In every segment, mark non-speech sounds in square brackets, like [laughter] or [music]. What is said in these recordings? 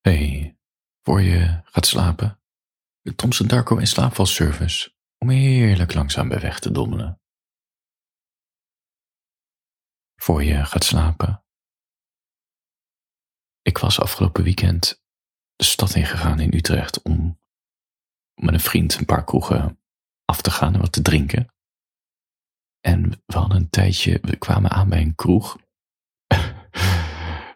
Hey, voor je gaat slapen, de Thomson Darko in slaapvalservice om heerlijk langzaam bij weg te dommelen. Voor je gaat slapen. Ik was afgelopen weekend de stad ingegaan in Utrecht om met een vriend een paar kroegen af te gaan en wat te drinken. En we hadden een tijdje, we kwamen aan bij een kroeg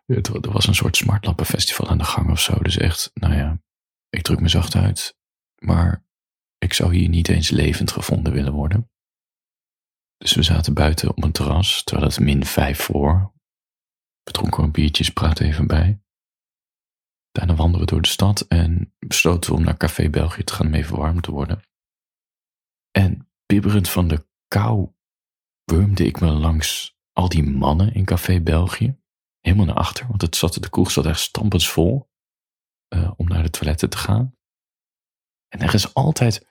er was een soort smartlappenfestival aan de gang of zo. Dus echt, nou ja, ik druk me zacht uit. Maar ik zou hier niet eens levend gevonden willen worden. Dus we zaten buiten op een terras, terwijl het min vijf voor. We dronken een biertjes, praten even bij. Daarna wandelden we door de stad en besloten we om naar Café België te gaan om even warm te worden. En bibberend van de kou wurmde ik me langs al die mannen in Café België helemaal naar achter, want het zat, de kroeg zat echt stampensvol uh, om naar de toiletten te gaan. En er is altijd,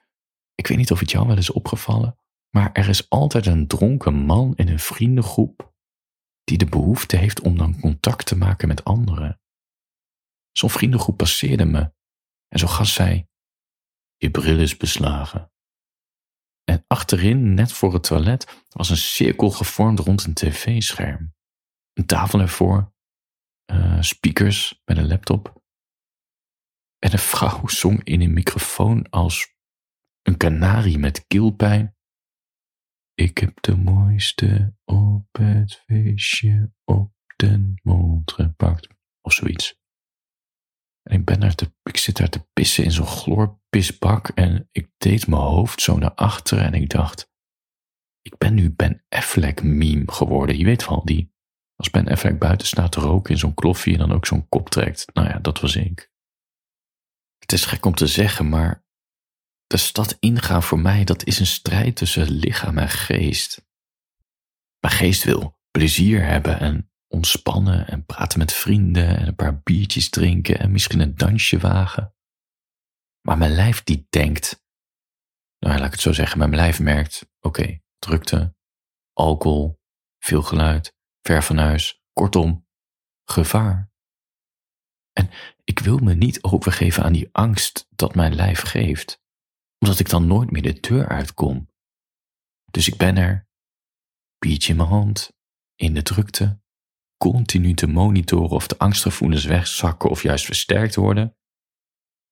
ik weet niet of het jou wel is opgevallen, maar er is altijd een dronken man in een vriendengroep die de behoefte heeft om dan contact te maken met anderen. Zo'n vriendengroep passeerde me en zo'n gast zei, je bril is beslagen. En achterin, net voor het toilet, was een cirkel gevormd rond een tv-scherm een tafel ervoor, uh, speakers met een laptop. En een vrouw zong in een microfoon als een kanarie met keelpijn. Ik heb de mooiste op het feestje op den mond gepakt. Of zoiets. En ik, ben daar ik zit daar te pissen in zo'n chloorpisbak en ik deed mijn hoofd zo naar achteren en ik dacht, ik ben nu Ben Affleck meme geworden. Je weet wel, die als Ben Affleck buiten staat te roken in zo'n kloffie en dan ook zo'n kop trekt. Nou ja, dat was ik. Het is gek om te zeggen, maar de stad ingaan voor mij, dat is een strijd tussen lichaam en geest. Mijn geest wil plezier hebben en ontspannen en praten met vrienden en een paar biertjes drinken en misschien een dansje wagen. Maar mijn lijf die denkt, nou laat ik het zo zeggen, mijn lijf merkt, oké, drukte, alcohol, veel geluid, ver van huis, kortom, gevaar. En ik wil me niet overgeven aan die angst dat mijn lijf geeft, omdat ik dan nooit meer de deur uitkom. Dus ik ben er, biertje in mijn hand, in de drukte, continu te monitoren of de angstgevoelens wegzakken of juist versterkt worden.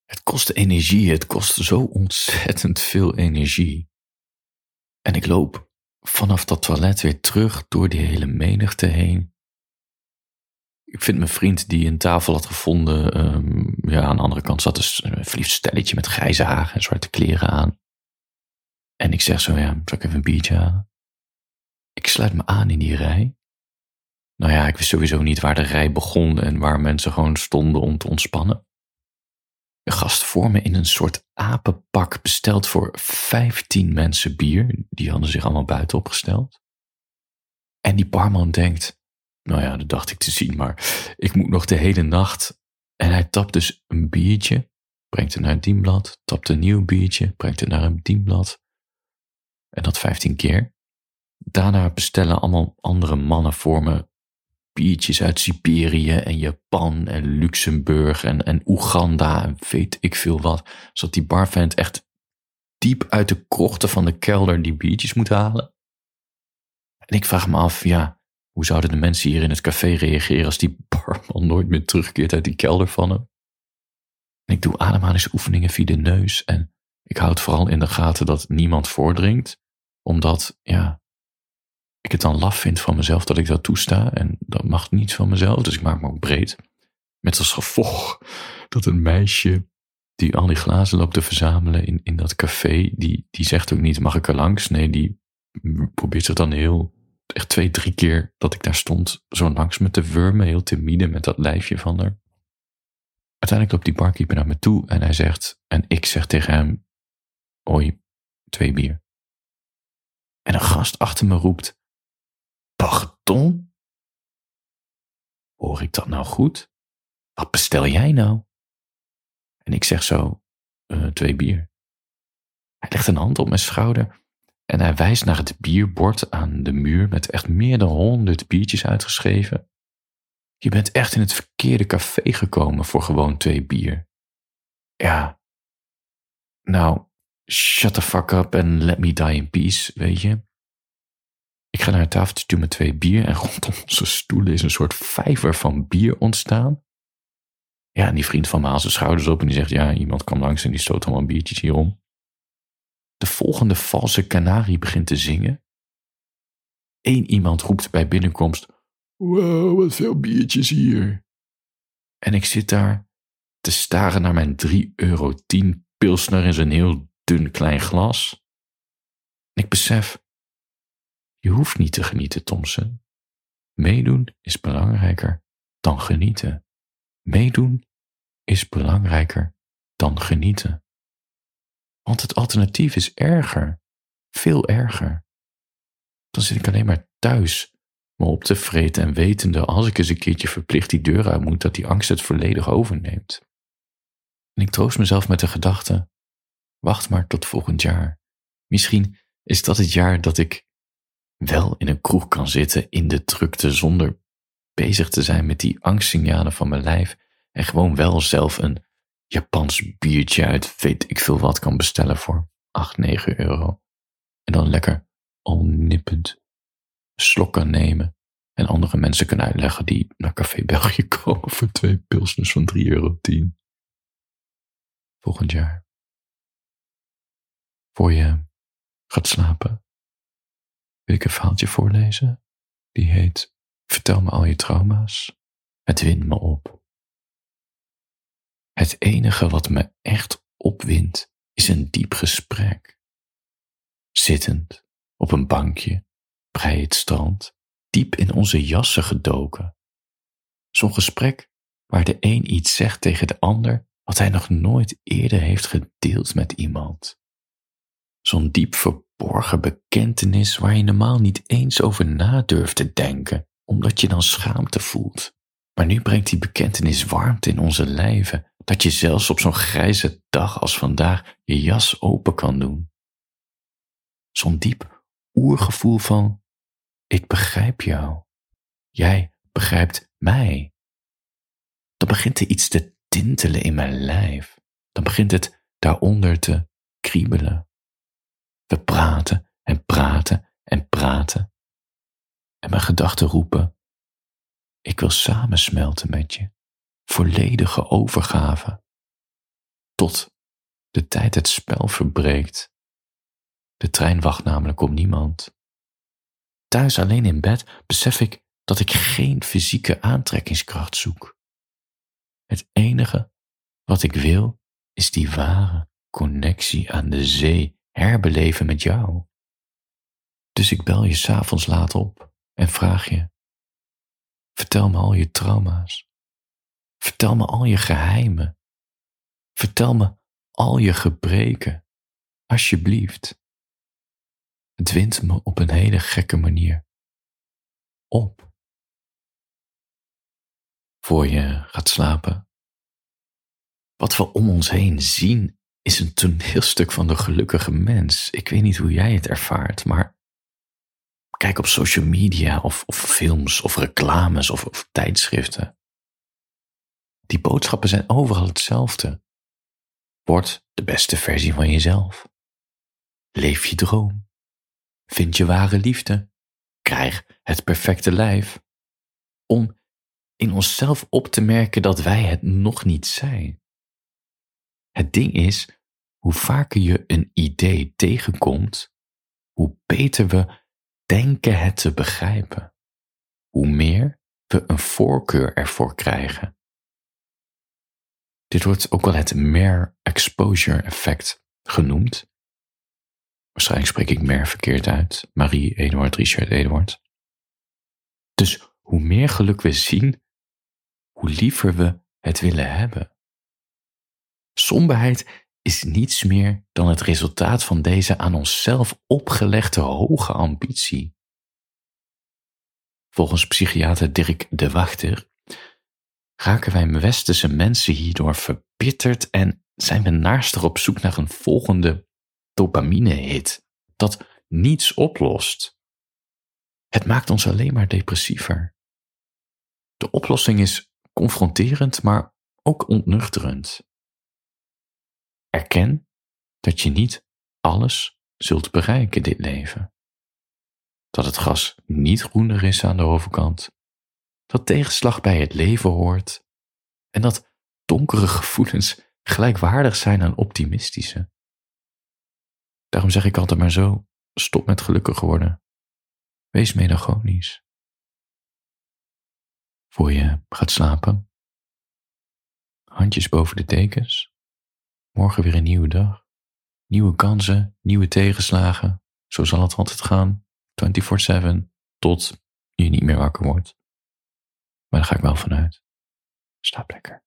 Het kost energie, het kost zo ontzettend veel energie. En ik loop vanaf dat toilet weer terug door die hele menigte heen. Ik vind mijn vriend die een tafel had gevonden, um, ja, aan de andere kant zat dus een verliefd stelletje met grijze haar en zwarte kleren aan. En ik zeg zo, ja, zal ik even een biertje halen? Ik sluit me aan in die rij. Nou ja, ik wist sowieso niet waar de rij begon en waar mensen gewoon stonden om te ontspannen. Gast voor me in een soort apenpak besteld voor 15 mensen bier. Die hadden zich allemaal buiten opgesteld. En die barman denkt, nou ja, dat dacht ik te zien, maar ik moet nog de hele nacht. En hij tapt dus een biertje, brengt het naar een dienblad, tapt een nieuw biertje, brengt het naar een dienblad. En dat 15 keer. Daarna bestellen allemaal andere mannen voor me biertjes uit Siberië en Japan en Luxemburg en, en Oeganda en weet ik veel wat. Zodat die barvent echt diep uit de krochten van de kelder die biertjes moet halen. En ik vraag me af, ja, hoe zouden de mensen hier in het café reageren als die barman nooit meer terugkeert uit die kelder van hem? En ik doe ademhalingsoefeningen via de neus en ik houd vooral in de gaten dat niemand voordringt, omdat, ja, ik het dan laf vind van mezelf dat ik dat toesta. En dat mag niet van mezelf, dus ik maak me ook breed. Met als gevolg dat een meisje die al die glazen loopt te verzamelen in, in dat café, die, die zegt ook niet, mag ik er langs? Nee, die probeert het dan heel, echt twee, drie keer dat ik daar stond, zo langs me te wurmen, heel timide met dat lijfje van haar. Uiteindelijk loopt die barkeeper naar me toe en hij zegt, en ik zeg tegen hem, oi, twee bier. En een gast achter me roept, Pardon? Hoor ik dat nou goed? Wat bestel jij nou? En ik zeg zo, uh, twee bier. Hij legt een hand op mijn schouder en hij wijst naar het bierbord aan de muur met echt meer dan honderd biertjes uitgeschreven. Je bent echt in het verkeerde café gekomen voor gewoon twee bier. Ja. Nou, shut the fuck up and let me die in peace, weet je. Ik ga naar het tafeltje met twee bier en [laughs] rondom onze stoelen is een soort vijver van bier ontstaan. Ja, en die vriend van me haalt zijn schouders op en die zegt, ja, iemand kwam langs en die stoot allemaal biertjes hierom. De volgende valse kanarie begint te zingen. Eén iemand roept bij binnenkomst, wow, wat veel biertjes hier. En ik zit daar te staren naar mijn 3,10 euro pilsner in zijn heel dun klein glas. En ik besef, je hoeft niet te genieten, Thompson. Meedoen is belangrijker dan genieten. Meedoen is belangrijker dan genieten. Want het alternatief is erger, veel erger. Dan zit ik alleen maar thuis, me op te vreten en wetende als ik eens een keertje verplicht die deur uit moet, dat die angst het volledig overneemt. En ik troost mezelf met de gedachte: wacht maar tot volgend jaar. Misschien is dat het jaar dat ik wel in een kroeg kan zitten in de drukte zonder bezig te zijn met die angstsignalen van mijn lijf en gewoon wel zelf een Japans biertje uit weet ik veel wat kan bestellen voor 8, 9 euro. En dan lekker al nippend slok kan nemen en andere mensen kan uitleggen die naar Café België [laughs] komen voor twee pilsners van 3,10 euro. Volgend jaar. Voor je gaat slapen, wil ik een verhaaltje voorlezen. Die heet Vertel me al je trauma's. Het wint me op. Het enige wat me echt opwindt is een diep gesprek. Zittend op een bankje bij het strand, diep in onze jassen gedoken. Zo'n gesprek waar de een iets zegt tegen de ander wat hij nog nooit eerder heeft gedeeld met iemand. Zo'n diep verborgen bekentenis waar je normaal niet eens over na durft te denken, omdat je dan schaamte voelt. Maar nu brengt die bekentenis warmte in onze lijven, dat je zelfs op zo'n grijze dag als vandaag je jas open kan doen. Zo'n diep oergevoel van, ik begrijp jou. Jij begrijpt mij. Dan begint er iets te tintelen in mijn lijf. Dan begint het daaronder te kriebelen. We praten en praten en praten. En mijn gedachten roepen, ik wil samensmelten met je, volledige overgave, tot de tijd het spel verbreekt. De trein wacht namelijk op niemand. Thuis alleen in bed besef ik dat ik geen fysieke aantrekkingskracht zoek. Het enige wat ik wil is die ware connectie aan de zee herbeleven met jou. Dus ik bel je s'avonds laat op en vraag je, vertel me al je trauma's. Vertel me al je geheimen. Vertel me al je gebreken, alsjeblieft. Het wint me op een hele gekke manier op. Voor je gaat slapen. Wat we om ons heen zien is een toneelstuk van de gelukkige mens. Ik weet niet hoe jij het ervaart, maar kijk op social media of, of films of reclames of, of tijdschriften. Die boodschappen zijn overal hetzelfde. Word de beste versie van jezelf. Leef je droom. Vind je ware liefde. Krijg het perfecte lijf. Om in onszelf op te merken dat wij het nog niet zijn. Het ding is, hoe vaker je een idee tegenkomt, hoe beter we denken het te begrijpen, hoe meer we een voorkeur ervoor krijgen. Dit wordt ook wel het mere exposure effect genoemd. Waarschijnlijk spreek ik meer verkeerd uit. Marie Eduard, Richard Eduard. Dus hoe meer geluk we zien, hoe liever we het willen hebben. Somberheid is niets meer dan het resultaat van deze aan onszelf opgelegde hoge ambitie. Volgens psychiater Dirk de Wachter raken wij westerse mensen hierdoor verbitterd en zijn we naastig op zoek naar een volgende dopamine-hit dat niets oplost. Het maakt ons alleen maar depressiever. De oplossing is confronterend, maar ook ontnuchterend. Erken dat je niet alles zult bereiken dit leven. Dat het gras niet groener is aan de overkant. Dat tegenslag bij het leven hoort. En dat donkere gevoelens gelijkwaardig zijn aan optimistische. Daarom zeg ik altijd maar zo: stop met gelukkig worden. Wees melancholisch. Voor je gaat slapen. Handjes boven de tekens. Morgen weer een nieuwe dag. Nieuwe kansen, nieuwe tegenslagen. Zo zal het altijd gaan. 24-7 tot je niet meer wakker wordt. Maar daar ga ik wel vanuit. Slaap lekker.